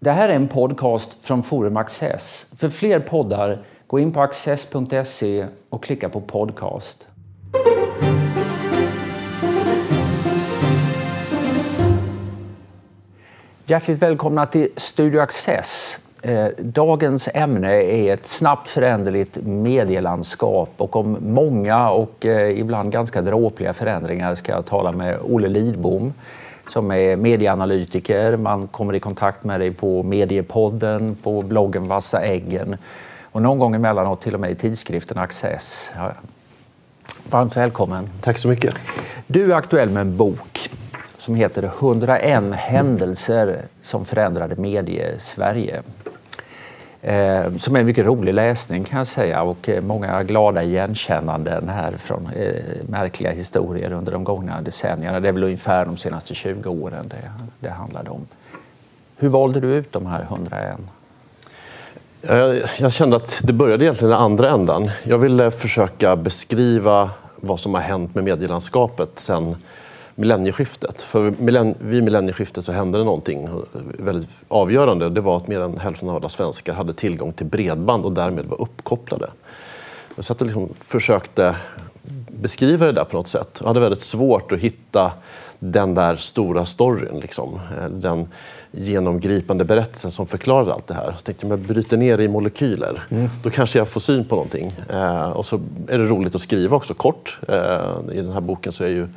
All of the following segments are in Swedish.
Det här är en podcast från Forum Access. För fler poddar, gå in på access.se och klicka på podcast. Hjärtligt välkomna till Studio Access. Eh, dagens ämne är ett snabbt föränderligt medielandskap och om många och eh, ibland ganska dråpliga förändringar ska jag tala med Olle Lidbom som är medieanalytiker. Man kommer i kontakt med dig på Mediepodden, på bloggen Vassa äggen och någon gång emellanåt till och med i tidskriften Access. Varmt välkommen. Tack så mycket. Du är aktuell med en bok som heter 101 händelser som förändrade medie-Sverige. Eh, som är en mycket rolig läsning kan jag säga och eh, många glada igenkännanden här från eh, märkliga historier under de gångna decennierna. Det är väl ungefär de senaste 20 åren det, det handlade om. Hur valde du ut de här 101? Jag, eh, jag kände att det började egentligen i andra ändan. Jag ville försöka beskriva vad som har hänt med medielandskapet sen millennieskiftet. För millenn vid millennieskiftet så hände det någonting väldigt avgörande. Det var att mer än hälften av alla svenskar hade tillgång till bredband och därmed var uppkopplade. Jag satt och liksom försökte beskriva det där på något sätt. Jag hade väldigt svårt att hitta den där stora storyn. Liksom. Den genomgripande berättelsen som förklarar allt det här. Så tänkte jag, om jag bryter ner det i molekyler, mm. då kanske jag får syn på någonting. Eh, och så är det roligt att skriva också, kort. Eh, I den här boken så är ju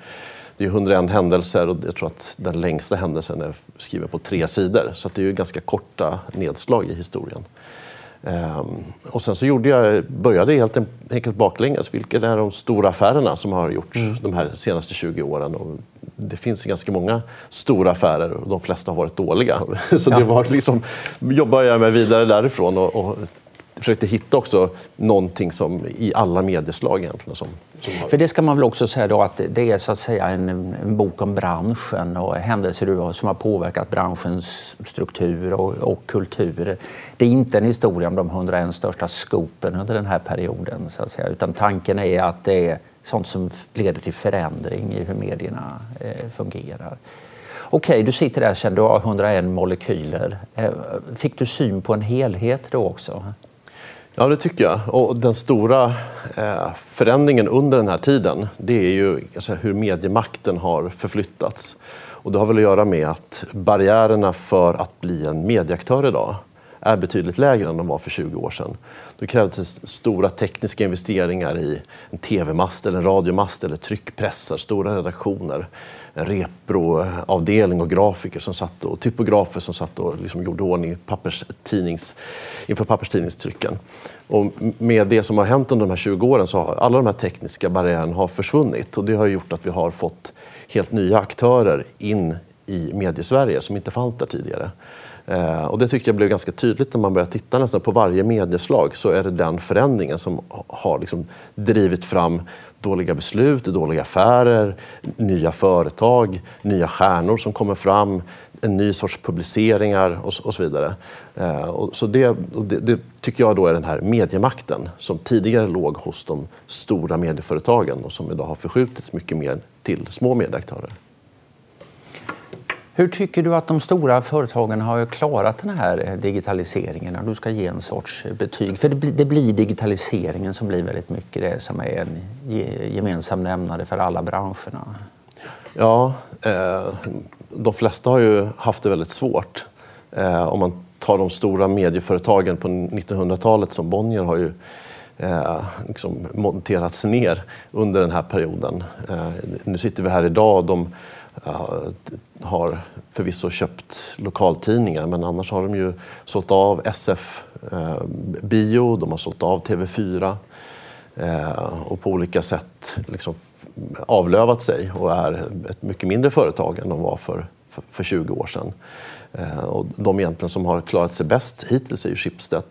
det är 101 händelser och jag tror att den längsta händelsen är skriven på tre sidor. Så det är ju ganska korta nedslag i historien. Ehm, och sen så gjorde jag, började helt enkelt baklänges. Vilka är de stora affärerna som har gjorts mm. de här senaste 20 åren? Och det finns ganska många stora affärer och de flesta har varit dåliga. Så ja. det var liksom, jobbade jag mig vidare därifrån och, och försökte hitta också någonting som i alla medieslag egentligen. Som, som har... För det ska man väl också säga då att det är så att säga en, en bok om branschen och händelser som har påverkat branschens struktur och, och, kultur. Det är inte en historia om de 101 största skopen under den här perioden så att säga, utan tanken är att det är sånt som leder till förändring i hur medierna eh, fungerar. Okej, okay, du sitter där sen, du har 101 molekyler. Eh, fick du syn på en helhet då också? Ja, det tycker jag. Och den stora eh, förändringen under den här tiden det är ju hur mediemakten har förflyttats. Och det har väl att göra med att barriärerna för att bli en medieaktör idag är betydligt lägre än de var för 20 år sedan. Då krävdes stora tekniska investeringar i en tv-mast, eller en radiomast eller tryckpressar, stora redaktioner reproavdelning och grafiker som satt och typografer som satt och liksom gjorde ordning papperstidnings, inför papperstidningstrycken. Och med det som har hänt under de här 20 åren så har alla de här tekniska barriärerna har försvunnit och det har gjort att vi har fått helt nya aktörer in i mediesverige som inte fanns där tidigare. Eh, och det tycker jag blev ganska tydligt när man började titta nästan på varje medieslag så är det den förändringen som har liksom drivit fram dåliga beslut, dåliga affärer, nya företag, nya stjärnor som kommer fram, en ny sorts publiceringar och, och så vidare. Eh, och så det, det, det, tycker jag då är den här mediemakten som tidigare låg hos de stora medieföretagen och som idag har förskjutits mycket mer till små medieaktörer. Hur tycker du att de stora företagen har klarat den här eh, digitaliseringen? Om du ska ge en sorts betyg. För det blir digitaliseringen som blir väldigt mycket det som är en gemensam nämnare för alla branscherna. Ja, eh, de flesta har ju haft det väldigt svårt. Eh, om man tar de stora medieföretagen på 1900-talet som Bonnier har ju eh, liksom monterats ner under den här perioden. Eh, nu sitter vi här idag och de har förvisso köpt lokaltidningar men annars har de ju sålt av SF eh, Bio, de har sålt av TV4 eh, och på olika sätt liksom avlövat sig och är ett mycket mindre företag än de var för, för, för 20 år sedan. Eh, och de egentligen som har klarat sig bäst hittills är ju Schibsted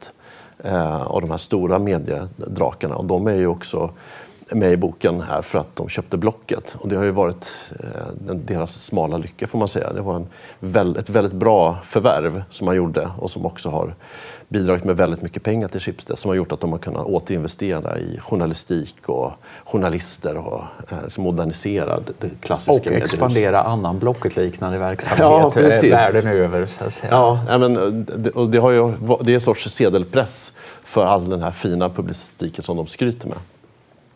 och de här stora mediedrakarna och de är ju också med i boken är för att de köpte Blocket. Och det har ju varit eh, deras smala lycka får man säga. Det var en, ett väldigt bra förvärv som man gjorde och som också har bidragit med väldigt mycket pengar till Schibsted som har gjort att de har kunnat återinvestera i journalistik och journalister och eh, modernisera det klassiska Och expandera annan Blocket-liknande verksamhet ja, eh, världen över. Så att säga. Ja, men, det, och det, har ju, det är en sorts sedelpress för all den här fina publicistiken som de skryter med.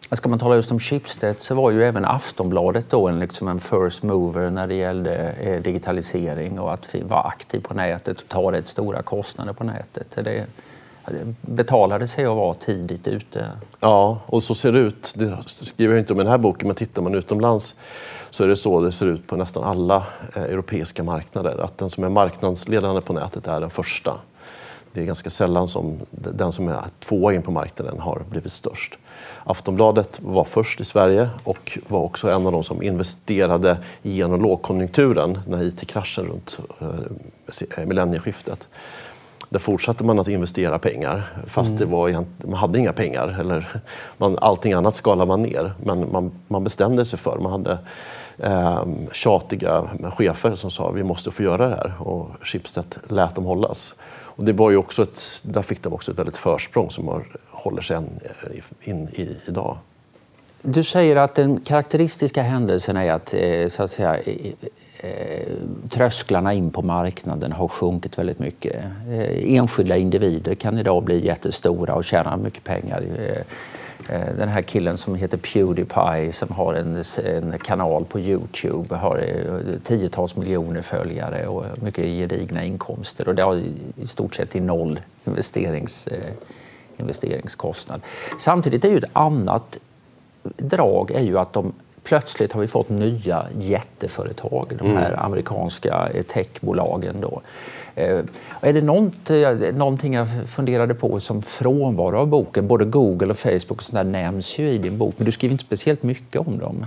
Alltså, ska man tala just om Schibsted så var ju även Aftonbladet då en, liksom en first mover när det gällde eh, digitalisering och att vara aktiv på nätet och ta rätt stora kostnader på nätet. Det, det betalade sig att vara tidigt ute. Ja, och så ser det ut. Det skriver jag inte om i den här boken, men tittar man utomlands så är det så det ser ut på nästan alla eh, europeiska marknader. Att den som är marknadsledande på nätet är den första. Det är ganska sällan som den som är tvåa in på marknaden har blivit störst. Aftonbladet var först i Sverige och var också en av de som investerade genom lågkonjunkturen, när IT-kraschen runt eh, millennieskiftet. Där fortsatte man att investera pengar fast mm. det var, man hade inga pengar. Eller man, allting annat skalade man ner. Men man, man bestämde sig för, man hade eh, tjatiga chefer som sa vi måste få göra det här och Schibsted lät dem hållas. Och det var ju också ett, där fick de också ett väldigt försprång som har, håller sig än eh, in i, idag. Du säger att den karaktäristiska händelsen är att, eh, så att säga, eh, trösklarna in på marknaden har sjunkit väldigt mycket. Enskilda individer kan idag bli jättestora och tjäna mycket pengar. Eh, den här killen som heter Pewdiepie som har en, en kanal på Youtube har eh, tiotals miljoner följare och mycket gedigna inkomster och det har i stort sett till noll investerings, eh, investeringskostnad. Samtidigt är ju ett annat drag är ju att de plötsligt har vi fått nya jätteföretag, de här mm. amerikanska techbolagen. Då. Eh, är det något, eh, någonting jag funderade på som frånvaro av boken? Både Google och Facebook och sådär nämns ju i din bok, men du skriver inte speciellt mycket om dem.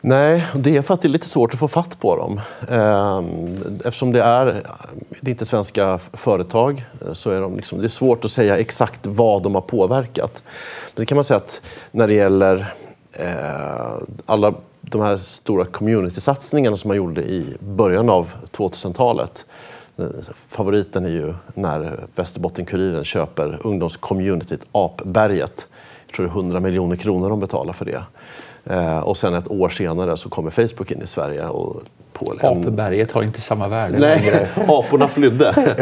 Nej, det är för att det är lite svårt att få fatt på dem. Ehm, eftersom det är, det är inte svenska företag eh, så är de liksom, det är svårt att säga exakt vad de har påverkat. Men det kan man säga att när det gäller eh, alla de här stora community-satsningarna som man gjorde i början av 2000-talet Favoriten är ju när Västerbotten-Kuriren köper ungdomscommunityt Apberget. Jag tror det är 100 miljoner kronor de betalar för det. Eh, och sen ett år senare så kommer Facebook in i Sverige. Och. Apberget har inte samma värde Nej, aporna flydde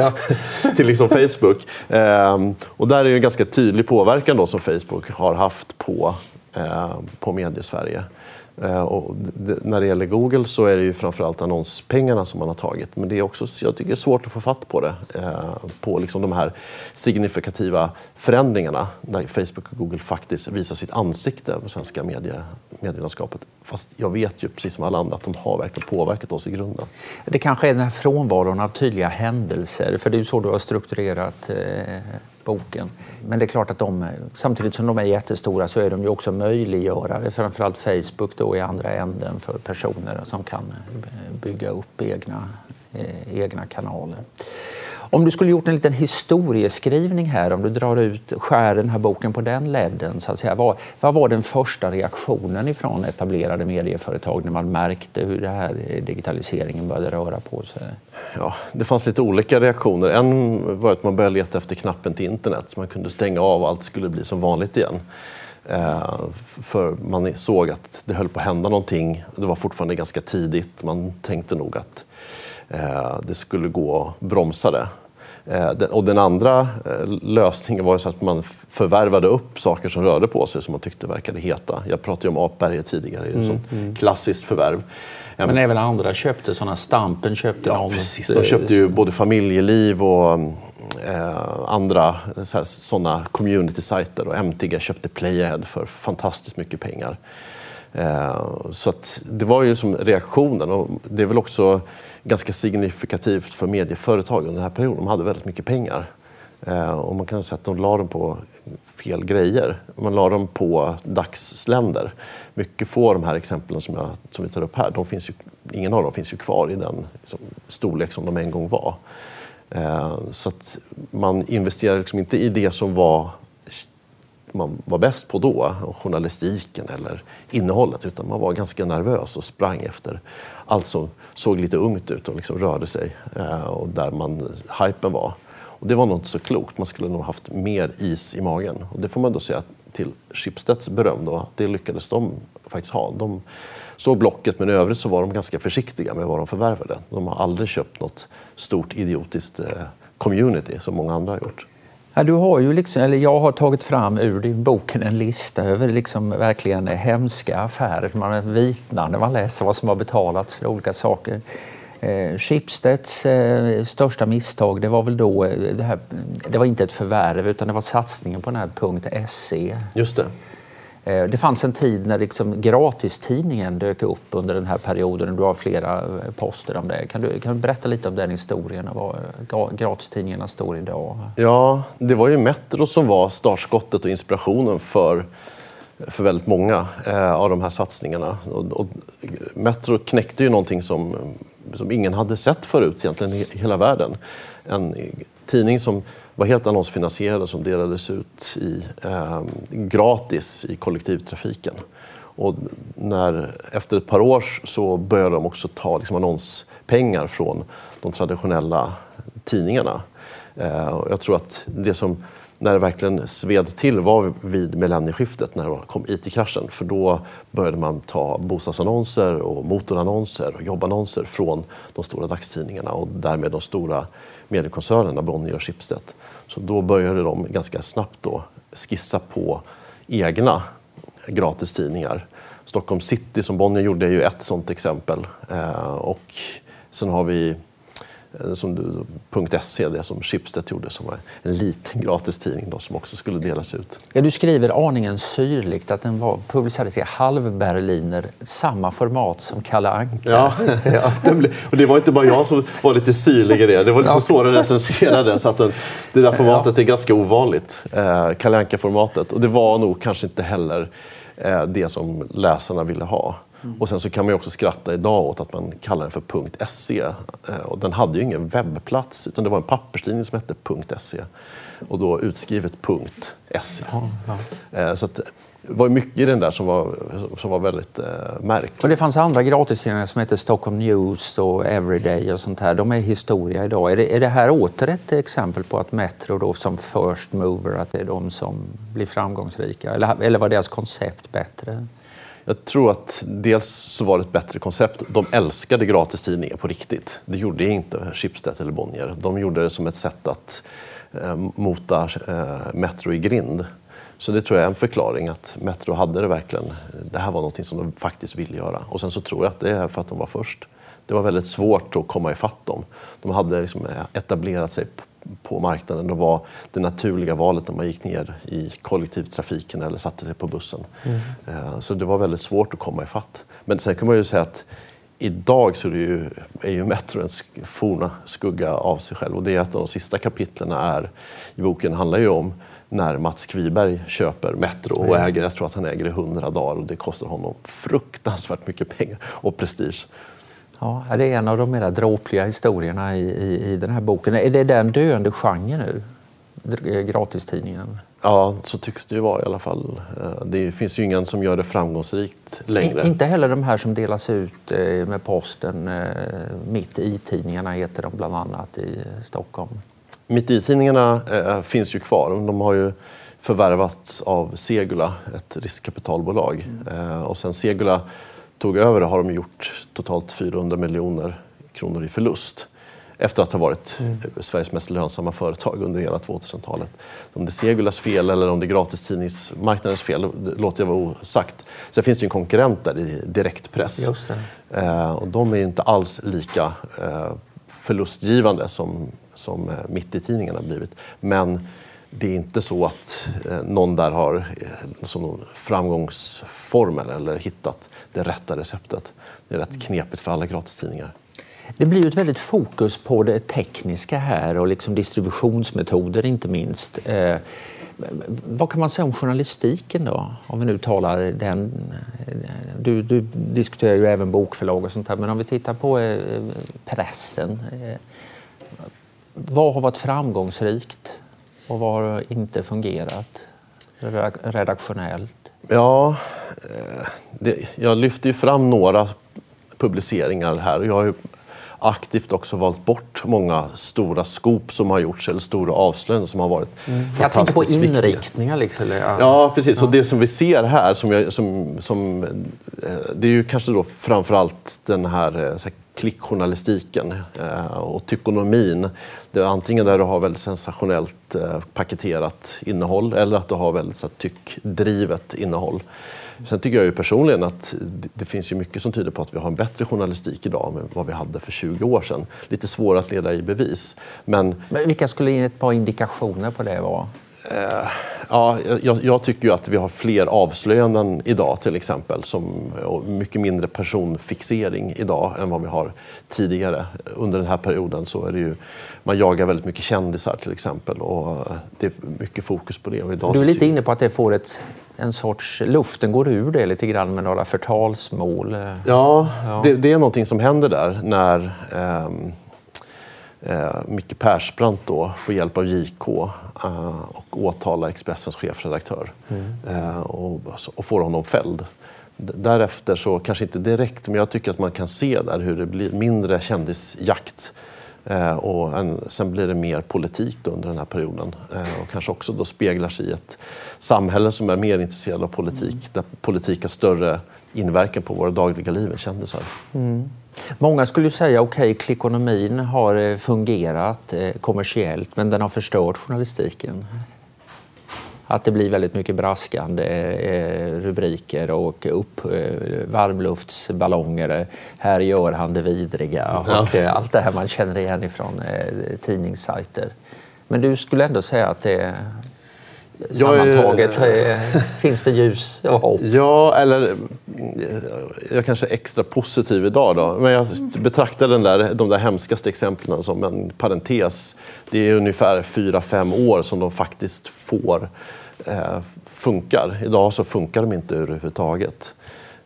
till liksom Facebook. Eh, och där är ju en ganska tydlig påverkan då som Facebook har haft på, eh, på mediesverige. Eh, och när det gäller Google så är det ju framförallt annonspengarna som man har tagit. Men det är också, jag tycker det är svårt att få fatt på det. Eh, på liksom de här signifikativa förändringarna där Facebook och Google faktiskt visar sitt ansikte på svenska medie, medielandskapet. Fast jag vet ju precis som alla andra att de har verkligen påverkat oss i grunden. Det kanske är den här frånvaron av tydliga händelser. För det är ju så du har strukturerat eh boken. Men det är klart att de, samtidigt som de är jättestora så är de ju också möjliggörare, framförallt Facebook då i andra änden för personer som kan eh, bygga upp egna, eh, egna kanaler. Om du skulle gjort en liten historieskrivning här, om du drar ut, skär den här boken på den ledden, så att säga. Vad, vad var den första reaktionen ifrån etablerade medieföretag när man märkte hur det här eh, digitaliseringen började röra på sig? Ja, det fanns lite olika reaktioner. En var att man började leta efter knappen till internet så man kunde stänga av och allt skulle bli som vanligt igen. Eh, för man såg att det höll på att hända någonting. Det var fortfarande ganska tidigt. Man tänkte nog att det skulle gå att bromsa det. Eh, och den andra eh, lösningen var så att man förvärvade upp saker som rörde på sig som man tyckte verkade heta. Jag pratade om Apberget tidigare, det är mm, mm. klassiskt förvärv. Men även andra köpte sådana, Stampen köpte ja, någon. Precis. De köpte ju både familjeliv och eh, andra sådana community-sajter och MTG köpte Playhead för fantastiskt mycket pengar. Eh, så det var ju som reaktionen och det är väl också ganska signifikativt för medieföretag under den här perioden. De hade väldigt mycket pengar. Eh, och man kan säga att de la dem på fel grejer. Man la dem på dagsländer. Mycket få av de här exemplen som, jag, som vi tar upp här, de finns ju, ingen av dem finns ju kvar i den liksom, storlek som de en gång var. Eh, så att man investerade liksom inte i det som var man var bäst på då, journalistiken eller innehållet, utan man var ganska nervös och sprang efter allt som såg lite ungt ut och liksom rörde sig eh, och där man, hypen var. Och det var nog inte så klokt. Man skulle nog haft mer is i magen. Och det får man då säga till Schibsteds beröm då, det lyckades de faktiskt ha. De såg Blocket, men i övrigt så var de ganska försiktiga med vad de förvärvade. De har aldrig köpt något stort idiotiskt eh, community som många andra har gjort. Ja, du har ju liksom, eller jag har tagit fram ur din boken en lista över liksom verkligen hemska affärer. Man vitnar när man läser vad som har betalats för olika saker. Eh, Schibsteds eh, största misstag det var väl då, eh, det, här, det var inte ett förvärv utan det var satsningen på den här .se. Just det. Eh, det fanns en tid när liksom gratistidningen dök upp under den här perioden. Du har flera eh, poster om det. Kan du, kan du berätta lite om den historien och vad gratistidningarna står idag? Ja, det var ju Metro som var startskottet och inspirationen för, för väldigt många eh, av de här satsningarna. Och, och Metro knäckte ju någonting som, som ingen hade sett förut egentligen i hela världen. En tidning som var helt annonsfinansierade som delades ut i, eh, gratis i kollektivtrafiken. Och när, efter ett par år så började de också ta liksom, annonspengar från de traditionella tidningarna. Eh, jag tror att det som när det verkligen sved till var vid millennieskiftet när det kom IT-kraschen. För då började man ta bostadsannonser och motorannonser och jobbannonser från de stora dagstidningarna och därmed de stora mediekoncernerna Bonnier och Schibsted. Så då började de ganska snabbt då skissa på egna gratistidningar. Stockholm City som Bonnier gjorde är ju ett sådant exempel. Eh, och sen har vi som du, .se, det som Schibsted gjorde som var en liten gratistidning då, som också skulle delas ut. Ja, du skriver aningen syrligt att den var publicerades i halvberliner, samma format som Kalle Anka. Ja, ja och det var inte bara jag som var lite syrlig i det. Det var liksom så den recenserade. Så att den, det där formatet är ganska ovanligt, eh, Kalle Anka-formatet. Och det var nog kanske inte heller eh, det som läsarna ville ha. Mm. Och sen så kan man också skratta idag åt att man kallar den för .se. Eh, och den hade ju ingen webbplats utan det var en papperstidning som hette .se. Och då utskrivet .se. Ja, ja. Eh, så att, det var mycket i den där som var, som var väldigt eh, märkligt. Och det fanns andra gratistidningar som heter Stockholm News och Everyday och sånt här. De är historia idag. Är det, är det här åter ett exempel på att Metro då som first mover, att det är de som blir framgångsrika? Eller, eller var deras koncept bättre? Jag tror att dels så var det ett bättre koncept. De älskade gratistidningar på riktigt. Det gjorde inte Schibsted eller Bonnier. De gjorde det som ett sätt att eh, mota eh, Metro i grind. Så det tror jag är en förklaring att Metro hade det verkligen. Det här var något som de faktiskt ville göra. Och sen så tror jag att det är för att de var först. Det var väldigt svårt att komma ifatt dem. De hade liksom eh, etablerat sig på marknaden. Det var det naturliga valet när man gick ner i kollektivtrafiken eller satte sig på bussen. Mm. Eh, så det var väldigt svårt att komma ifatt. Men sen kan man ju säga att idag så är, ju, är ju Metro en forna skugga av sig själv. Och det är ett av de sista kapitlen är, i boken handlar ju om när Mats Kviberg köper Metro och äger, jag tror att han äger det 100 dagar och det kostar honom fruktansvärt mycket pengar och prestige. Ja, det är en av de mer dråpliga historierna i, i, i den här boken. Är det den döende genren nu? Gratistidningen? Ja, så tycks det ju vara i alla fall. Eh, det finns ju ingen som gör det framgångsrikt längre. In, inte heller de här som delas ut eh, med posten. Eh, Mitt i-tidningarna heter de bland annat i Stockholm. Mitt i-tidningarna finns ju kvar. De har ju förvärvats av Segula, ett riskkapitalbolag. Mm. Och sen Segula tog över har de gjort totalt 400 miljoner kronor i förlust efter att ha varit mm. Sveriges mest lönsamma företag under hela 2000-talet. Om det är Segulas fel eller om det är gratistidningsmarknadens fel låter jag vara osagt. Sen finns det ju en konkurrent där i direktpress. Eh, och de är inte alls lika eh, förlustgivande som, som eh, mitt i tidningarna blivit. Men det är inte så att eh, någon där har eh, som framgångsformel eller hittat det rätta receptet. Det är rätt knepigt för alla gratistidningar. Det blir ju ett väldigt fokus på det tekniska här och liksom distributionsmetoder inte minst. Eh, vad kan man säga om journalistiken då? Om vi nu talar den... Du, du diskuterar ju även bokförlag och sånt här, men om vi tittar på eh, pressen. Eh, vad har varit framgångsrikt och vad har inte fungerat? redaktionellt? Ja, eh, det, jag lyfter ju fram några publiceringar här. Jag har ju aktivt också valt bort många stora skop som har gjorts eller stora avslöjanden som har varit mm. Jag tänker på inriktningar. Liksom, ja. ja. precis. Ja. Och det som vi ser här, som, jag, som, som, eh, det är ju kanske då framförallt den här, eh, så här klickjournalistiken eh, och tykonomin. Det är antingen där du har väldigt sensationellt eh, paketerat innehåll eller att du har väldigt så tyckdrivet innehåll. Sen tycker jag ju personligen att det finns ju mycket som tyder på att vi har en bättre journalistik idag än vad vi hade för 20 år sedan. Lite svårare att leda i bevis. Men, Men vilka skulle ge ett par indikationer på det vara? Eh, ja, jag, jag, tycker ju att vi har fler avslöjanden idag till exempel. Som, och mycket mindre personfixering idag än vad vi har tidigare. Under den här perioden så är det ju, man jagar väldigt mycket kändisar till exempel. Och det är mycket fokus på det. Och idag du är lite inne på att det får ett en sorts, luften går ur det lite grann med några förtalsmål. Ja, ja. Det, det, är någonting som händer där när eh, eh, Micke Persbrandt då får hjälp av JK eh, och åtala Expressens chefredaktör mm. eh, och, och får honom fälld. Därefter så, kanske inte direkt, men jag tycker att man kan se där hur det blir mindre kändisjakt Eh, och en, sen blir det mer politik under den här perioden eh, och kanske också då speglar sig i ett samhälle som är mer intresserad av politik, mm. där politik har större inverkan på våra dagliga liv än kändisar. Mm. Många skulle säga okej, okay, klickonomin har eh, fungerat kommersiellt men den har förstört journalistiken att det blir väldigt mycket braskande eh, rubriker och upp eh, varmluftsballonger. Här gör han det vidriga och ja. allt det här man känner igen ifrån eh, tidningssajter. Men du skulle ändå säga att det sammantaget är, finns det ljus och hopp? Ja, eller jag kanske är extra positiv idag då. Men jag betraktar den där, de där hemskaste exemplen som en parentes. Det är ungefär fyra fem år som de faktiskt får eh, funkar. Idag så funkar de inte överhuvudtaget.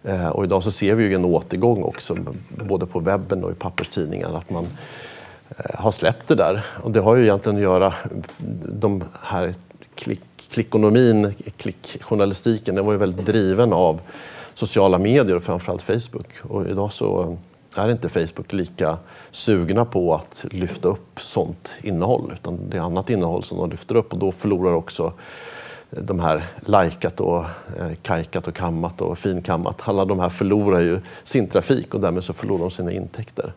Eh, och idag så ser vi ju en återgång också, både på webben och i papperstidningar, att man eh, har släppt det där. Och det har ju egentligen att göra, de här klick, klickonomin, klickjournalistiken, den var ju väldigt driven av sociala medier och framförallt Facebook. Och idag så är inte Facebook lika sugna på att lyfta upp sånt innehåll utan det är annat innehåll som de lyfter upp och då förlorar också de här likat och eh, kajkat och kammat och finkammat. Alla de här förlorar ju sin trafik och därmed så förlorar de sina intäkter.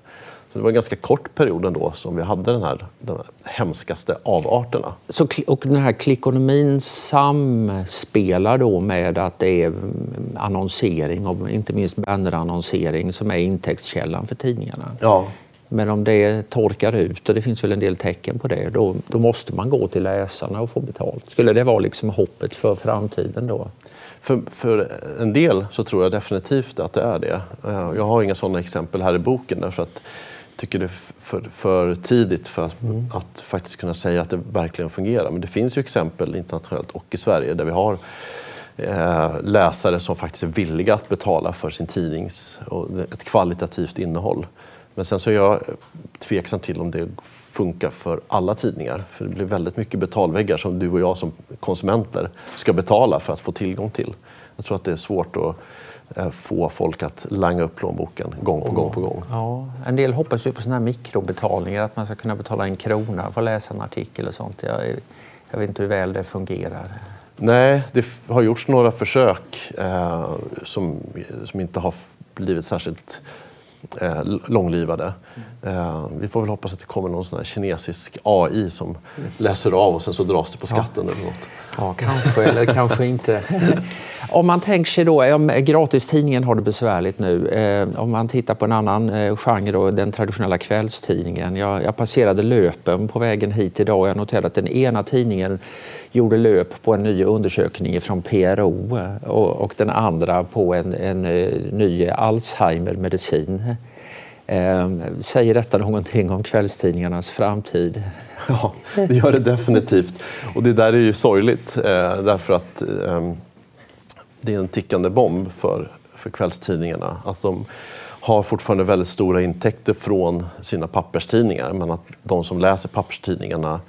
Så det var en ganska kort period ändå som vi hade den här, de här hemskaste avarterna. Så, och den här klickonomin samspelar då med att det är annonsering, och inte minst bannerannonsering, som är intäktskällan för tidningarna? Ja. Men om det torkar ut, och det finns väl en del tecken på det, då, då måste man gå till läsarna och få betalt. Skulle det vara liksom hoppet för framtiden då? För, för, en del så tror jag definitivt att det är det. Eh, jag har inga sådana exempel här i boken därför att tycker det är för, för tidigt för att, mm. att, faktiskt kunna säga att det verkligen fungerar. Men det finns ju exempel internationellt och i Sverige där vi har eh, läsare som faktiskt är villiga att betala för sin tidnings och ett kvalitativt innehåll. Men sen så är jag tveksam till om det funkar för alla tidningar. För det blir väldigt mycket betalväggar som du och jag som konsumenter ska betala för att få tillgång till. Jag tror att det är svårt att få folk att langa upp plånboken gång på gång på gång. Ja, en del hoppas ju på såna här mikrobetalningar, att man ska kunna betala en krona för att läsa en artikel och sånt. Jag, jag vet inte hur väl det fungerar. Nej, det har gjorts några försök eh, som, som inte har blivit särskilt eh, långlivade. Eh, vi får väl hoppas att det kommer någon sån kinesisk AI som läser av och sen så dras det på skatten ja. eller något. Ja, kanske eller kanske inte. Om man tänker sig då, om gratistidningen har det besvärligt nu. Eh, om man tittar på en annan eh, genre, den traditionella kvällstidningen. Jag, jag passerade Löpen på vägen hit idag och jag noterade att den ena tidningen gjorde löp på en ny undersökning från PRO eh, och, och den andra på en, en, en ny Alzheimer-medicin. Eh, säger detta någonting om kvällstidningarnas framtid? Ja, det gör det definitivt. Och det där är ju sorgligt eh, därför att eh, det är en tickande bomb för, för kvällstidningarna. Att de har fortfarande väldigt stora intäkter från sina papperstidningar men att de som läser papperstidningarna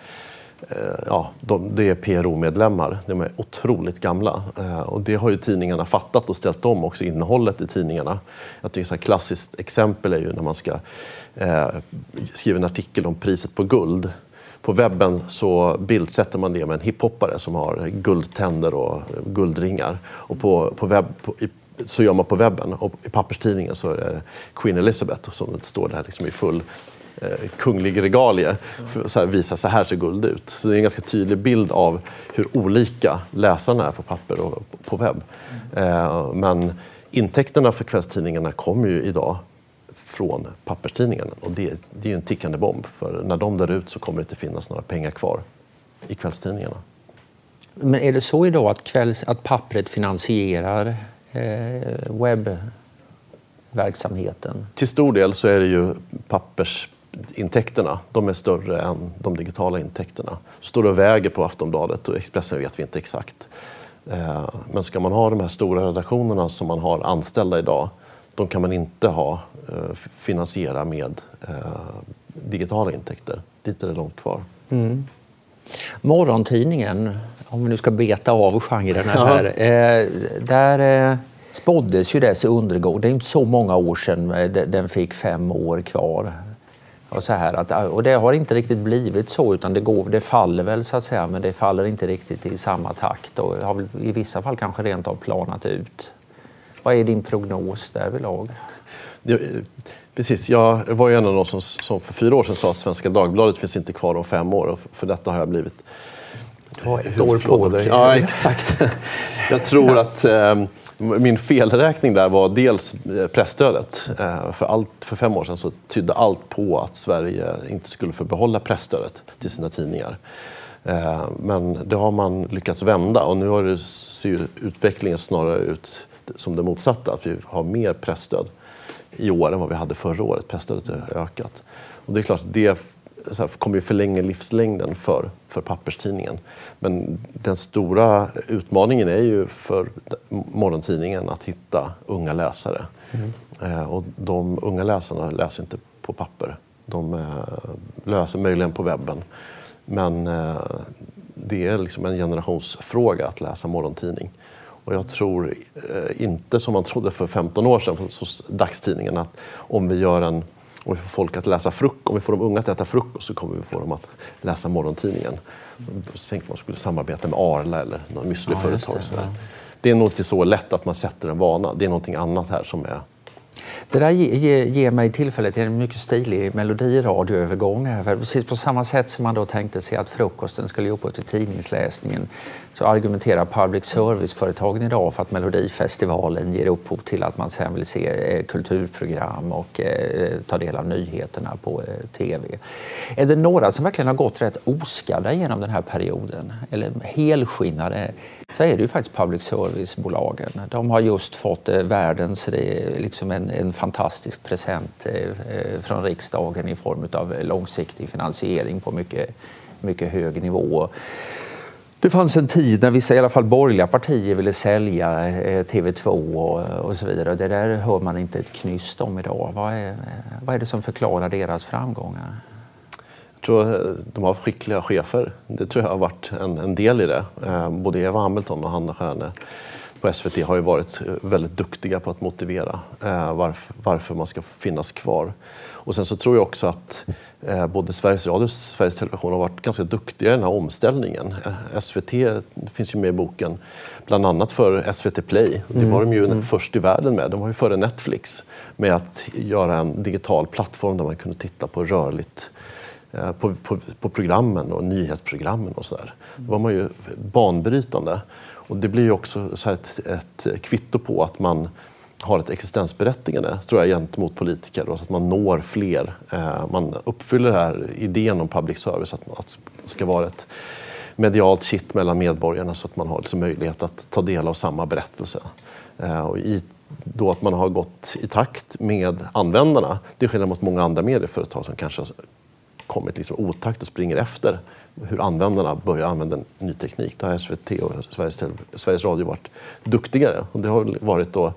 eh, ja, de, det är PRO-medlemmar. De är otroligt gamla. Eh, och det har ju tidningarna fattat och ställt om också innehållet i tidningarna. Jag tycker ett klassiskt exempel är ju när man ska eh, skriva en artikel om priset på guld. På webben så bildsätter man det med en hiphoppare som har guldtänder och guldringar. Och på, på webb, på, i, så gör man på webben. Och I papperstidningen så är det Queen Elizabeth som står där liksom i full eh, kunglig regalie för här, visa så här ser guld ut. Så det är en ganska tydlig bild av hur olika läsarna är på papper och på webb. Eh, men intäkterna för kvällstidningarna kommer ju idag från papperstidningen. Och det, det är ju en tickande bomb, för när de dör ut så kommer det inte finnas några pengar kvar i kvällstidningarna. Men är det så idag att, kvälls, att pappret finansierar eh, webbverksamheten? Till stor del så är det ju pappersintäkterna. De är större än de digitala intäkterna. Så står det och väger på Aftonbladet och Expressen vet vi inte exakt. Eh, men ska man ha de här stora redaktionerna som man har anställda idag, de kan man inte ha, finansiera med eh, digitala intäkter. Dit är det långt kvar. Mm. Morgontidningen, om vi nu ska beta av genrerna här, eh, där eh, spåddes ju dess undergång. Det är inte så många år sedan den fick fem år kvar. Och, så här att, och det har inte riktigt blivit så, utan det, går, det faller väl så att säga, men det faller inte riktigt i samma takt och har i vissa fall kanske rent av planat ut. Vad är din prognos därvidlag? Det, precis, jag var ju en av de som, som för fyra år sedan sa att Svenska Dagbladet finns inte kvar om fem år och för detta har jag blivit du har ett år på dig. Ja, exakt. Jag tror att eh, min felräkning där var dels eh, pressstödet. Eh, för, allt, för fem år sedan så tydde allt på att Sverige inte skulle få behålla pressstödet till sina tidningar. Eh, men det har man lyckats vända och nu har det, ser utvecklingen snarare ut som det motsatta, att vi har mer pressstöd i år än vad vi hade förra året. Pressstödet har ökat. Och det är klart, det kommer ju förlänga livslängden för, för papperstidningen. Men den stora utmaningen är ju för morgontidningen att hitta unga läsare. Mm. Eh, och de unga läsarna läser inte på papper. De eh, läser möjligen på webben. Men eh, det är liksom en generationsfråga att läsa morgontidning. Och jag tror eh, inte som man trodde för 15 år sedan hos dagstidningen att om vi gör en om vi får folk att läsa frukost, om vi får de unga att äta frukost så kommer vi få dem att läsa morgontidningen. Då tänkte man skulle samarbeta med Arla eller något müsliföretag. Ja, det, ja. det är nog inte så lätt att man sätter en vana. Det är någonting annat här som är det där ger, ge mig tillfälle till en mycket stilig melodiradioövergång. precis på samma sätt som man då tänkte sig att frukosten skulle ge upphov till tidningsläsningen så argumenterar public service-företagen idag för att Melodifestivalen ger upphov till att man sen vill se eh, kulturprogram och eh, ta del av nyheterna på eh, tv. Är det några som verkligen har gått rätt oskadda genom den här perioden, eller helskinnade, så är det ju faktiskt public service-bolagen. De har just fått eh, världens, eh, liksom en, en fantastisk present eh, eh, från riksdagen i form av långsiktig finansiering på mycket, mycket hög nivå. Det fanns en tid när vissa, i alla fall borgerliga partier, ville sälja eh, TV2 och, och så vidare. Det där hör man inte ett knyst om idag. Vad är, vad är det som förklarar deras framgångar? Jag tror de har skickliga chefer. Det tror jag har varit en, en del i det. Både Eva Hamilton och Hanna Stjärne på SVT har ju varit väldigt duktiga på att motivera varför, varför man ska finnas kvar. Och sen så tror jag också att eh, både Sveriges Radio och Sveriges Television har varit ganska duktiga i den här omställningen. Eh, SVT finns ju med i boken bland annat för SVT Play. Det var de ju mm. först i världen med. De var ju före Netflix med att göra en digital plattform där man kunde titta på rörligt eh, på, på, på, programmen och nyhetsprogrammen och sådär. Då var man ju banbrytande. Och det blir ju också så ett, ett kvitto på att man har ett existensberättigande tror jag, gentemot politiker. Och att man når fler. Eh, man uppfyller den här idén om public service, att, att det ska vara ett medialt kitt mellan medborgarna så att man har liksom möjlighet att ta del av samma berättelse. Eh, och i, då att man har gått i takt med användarna, det är skillnad mot många andra medieföretag som kanske kommit liksom otakt och springer efter hur användarna börjar använda ny teknik. Där har SVT och Sveriges, Sveriges Radio varit duktigare. Och det har varit då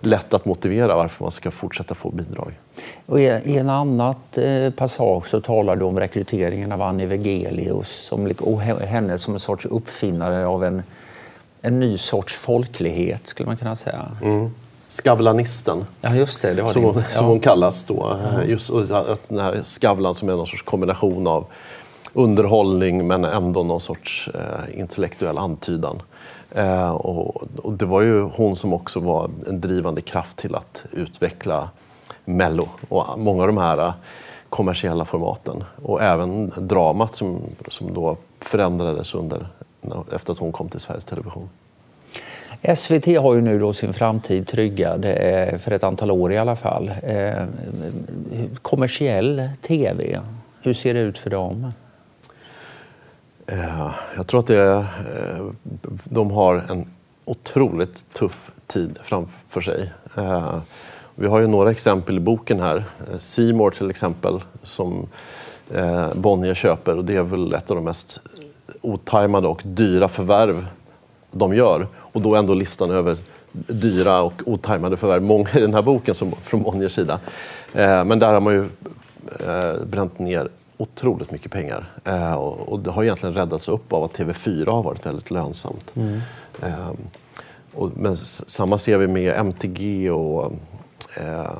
lätt att motivera varför man ska fortsätta få bidrag. Och I en annat eh, passage så talar du om rekryteringen av Annie Vegelius som, och henne som en sorts uppfinnare av en, en ny sorts folklighet, skulle man kunna säga. Mm. Skavlanisten, ja, just det, det var som, det. Hon, ja. som hon kallas. Då. Just, den här Skavlan som är någon sorts kombination av underhållning men ändå någon sorts eh, intellektuell antydan. Eh, och, och, det var ju hon som också var en drivande kraft till att utveckla Mello och många av de här eh, kommersiella formaten. Och även dramat som, som då förändrades under, efter att hon kom till Sveriges Television. SVT har ju nu då sin framtid tryggad, för ett antal år i alla fall. Eh, kommersiell tv, hur ser det ut för dem? Eh, jag tror att det, eh, de har en otroligt tuff tid framför sig. Vi har ju några exempel i boken här. Seymour till exempel, som Bonnier köper. Och det är väl ett av de mest otajmade och dyra förvärv de gör. Och då ändå listan över dyra och otajmade förvärv. Många i den här boken som, från Bonniers sida. Men där har man ju bränt ner otroligt mycket pengar. Eh, och, och, det har egentligen räddats upp av att TV4 har varit väldigt lönsamt. Mm. Eh, och, men samma ser vi med MTG och eh,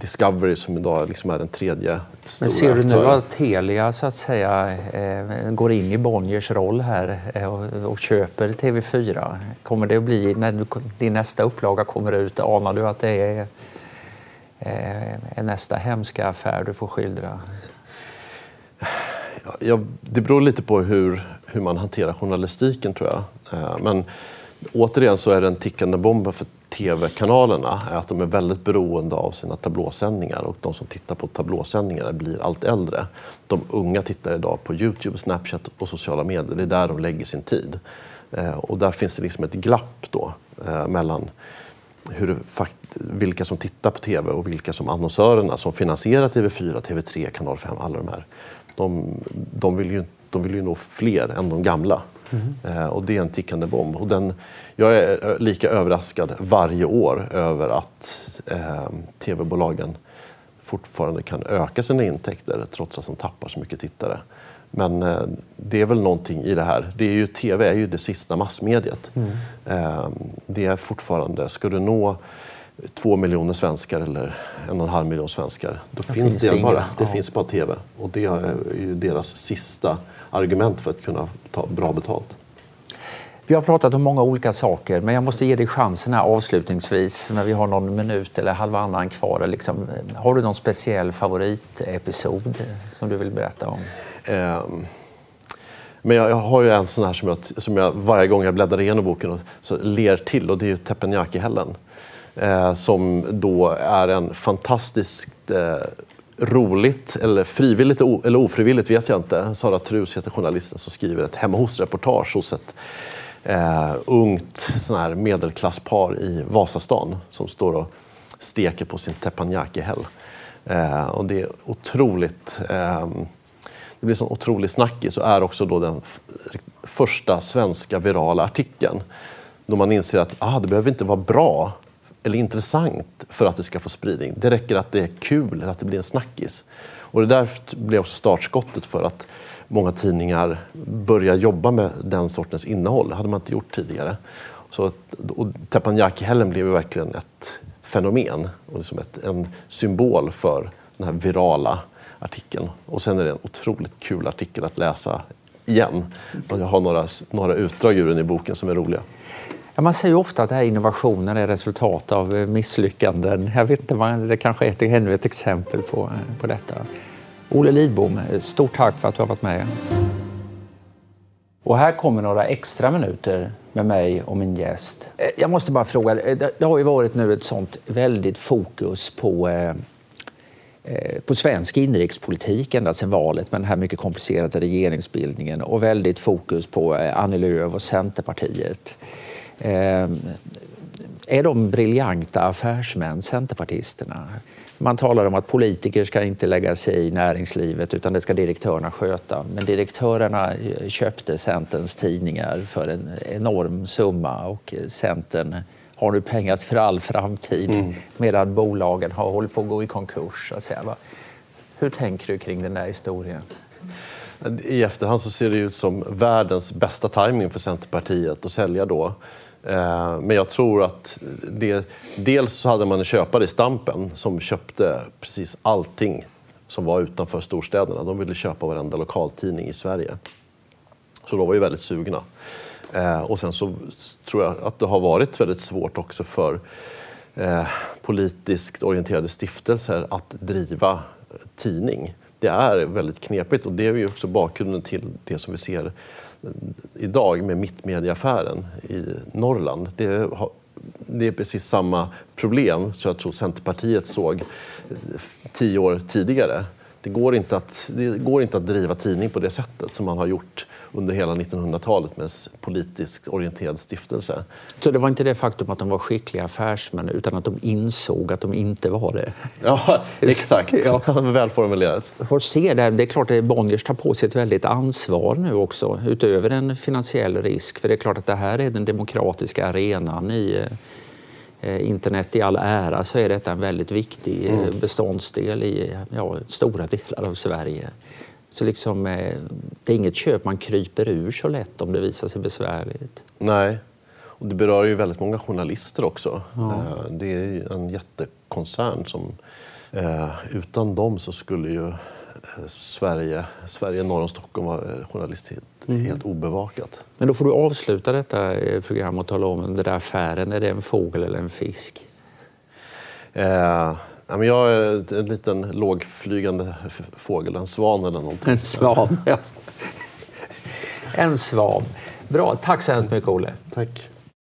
Discovery som idag liksom är den tredje stora Men ser du nu att Telia så att säga eh, går in i Bonniers roll här eh, och, och, köper TV4? Kommer det att bli, när du, din nästa upplaga kommer ut, anar du att det är eh, nästa hemska affär du får skildra? Ja, det beror lite på hur, hur man hanterar journalistiken, tror jag. Men återigen så är det en tickande bomb för tv-kanalerna är att de är väldigt beroende av sina tablåsändningar och de som tittar på tablåsändningar blir allt äldre. De unga tittar idag på Youtube, Snapchat och sociala medier. Det är där de lägger sin tid. Eh, och där finns det liksom ett glapp då eh, mellan hur, vilka som tittar på tv och vilka som annonsörerna som finansierar TV4, TV3, Kanal 5, alla de här de, de, vill ju, de vill ju nå fler än de gamla. Mm. Eh, och det är en tickande bomb. Och den, jag är lika överraskad varje år över att eh, tv-bolagen fortfarande kan öka sina intäkter trots att de tappar så mycket tittare. Men eh, det är väl någonting i det här. Det är ju, TV är ju det sista massmediet. Mm. Eh, det är fortfarande, ska du nå två miljoner svenskar eller en och en halv miljon svenskar. Då det finns det, bara, det ja. finns bara TV. Och det är ju deras sista argument för att kunna ta bra betalt. Vi har pratat om många olika saker, men jag måste ge dig chansen här avslutningsvis när vi har någon minut eller halvannan kvar. Liksom, har du någon speciell favoritepisod som du vill berätta om? Um, men jag, jag, har ju en sån här som jag, som jag varje gång jag bläddrar igenom boken och, så ler till och det är ju Teppanyaki-hällen eh, som då är en fantastiskt eh, roligt, eller frivilligt eller ofrivilligt vet jag inte. Sara Trus heter journalisten som skriver ett hemma hos-reportage hos ett eh, ungt sån här medelklasspar i Vasastan som står och steker på sin teppanyaki-häll. Eh, och det är otroligt eh, det blir en sån otrolig snackis och är också då den första svenska virala artikeln. Då man inser att ah, det behöver inte vara bra eller intressant för att det ska få spridning. Det räcker att det är kul, eller att det blir en snackis. Och det där blev också startskottet för att många tidningar börjar jobba med den sortens innehåll. Det hade man inte gjort tidigare. Så, och Teppanyaki-hällen blev verkligen ett fenomen och liksom ett, en symbol för den här virala artikeln. Och sen är det en otroligt kul artikel att läsa igen. Och jag har några, några utdrag ur den i boken som är roliga. Ja, man säger ofta att det här innovationen är resultat av eh, misslyckanden. Jag vet inte, det kanske är ett, ännu ett exempel på, eh, på detta. Olle Lidbom, eh, stort tack för att du har varit med. Och här kommer några extra minuter med mig och min gäst. Jag måste bara fråga, det har ju varit nu ett sånt väldigt fokus på på svensk inrikespolitik ända sedan valet med den här mycket komplicerade regeringsbildningen och väldigt fokus på Annie Lööf och Centerpartiet. Eh, är de briljanta affärsmän, Centerpartisterna? Man talar om att politiker ska inte lägga sig i näringslivet utan det ska direktörerna sköta. Men direktörerna köpte Centerns tidningar för en enorm summa och Centern har nu pengar för all framtid mm. medan bolagen har hållit på att gå i konkurs. Så säga. Hur tänker du kring den där historien? I efterhand så ser det ut som världens bästa timing för Centerpartiet att sälja då. Eh, men jag tror att det, dels så hade man en köpare i Stampen som köpte precis allting som var utanför storstäderna. De ville köpa varenda lokaltidning i Sverige. Så de var ju väldigt sugna. Eh, och sen så tror jag att det har varit väldigt svårt också för eh, politiskt orienterade stiftelser att driva tidning. Det är väldigt knepigt och det är ju också bakgrunden till det som vi ser idag med Mittmediaaffären i Norrland. Det, det är precis samma problem som jag tror Centerpartiet såg tio år tidigare. Det går, inte att, det går inte att driva tidning på det sättet som man har gjort under hela 1900-talet med en politiskt orienterad stiftelse. Så det var inte det faktum att de var skickliga affärsmän utan att de insåg att de inte var det? Ja, exakt. ja. Välformulerat. Får se det. det är klart att Bonniers tar på sig ett väldigt ansvar nu också utöver en finansiell risk. För det är klart att det här är den demokratiska arenan i eh, internet i all ära så är detta en väldigt viktig eh, mm. beståndsdel i ja, stora delar av Sverige. Så liksom, eh, det är inget köp man kryper ur så lätt om det visar sig besvärligt. Nej. Och det berör ju väldigt många journalister också. Ja. Eh, det är en jättekoncern som eh, utan dem så skulle ju Sverige, Sverige norr om Stockholm vara journalistiskt mm. helt obevakat. Men då får du avsluta detta program och tala om den där affären. Är det en fågel eller en fisk? Eh, jag är en liten lågflygande fågel, en svan eller någonting. En svan, ja. En svan. Bra, tack så hemskt mycket Olle. Tack.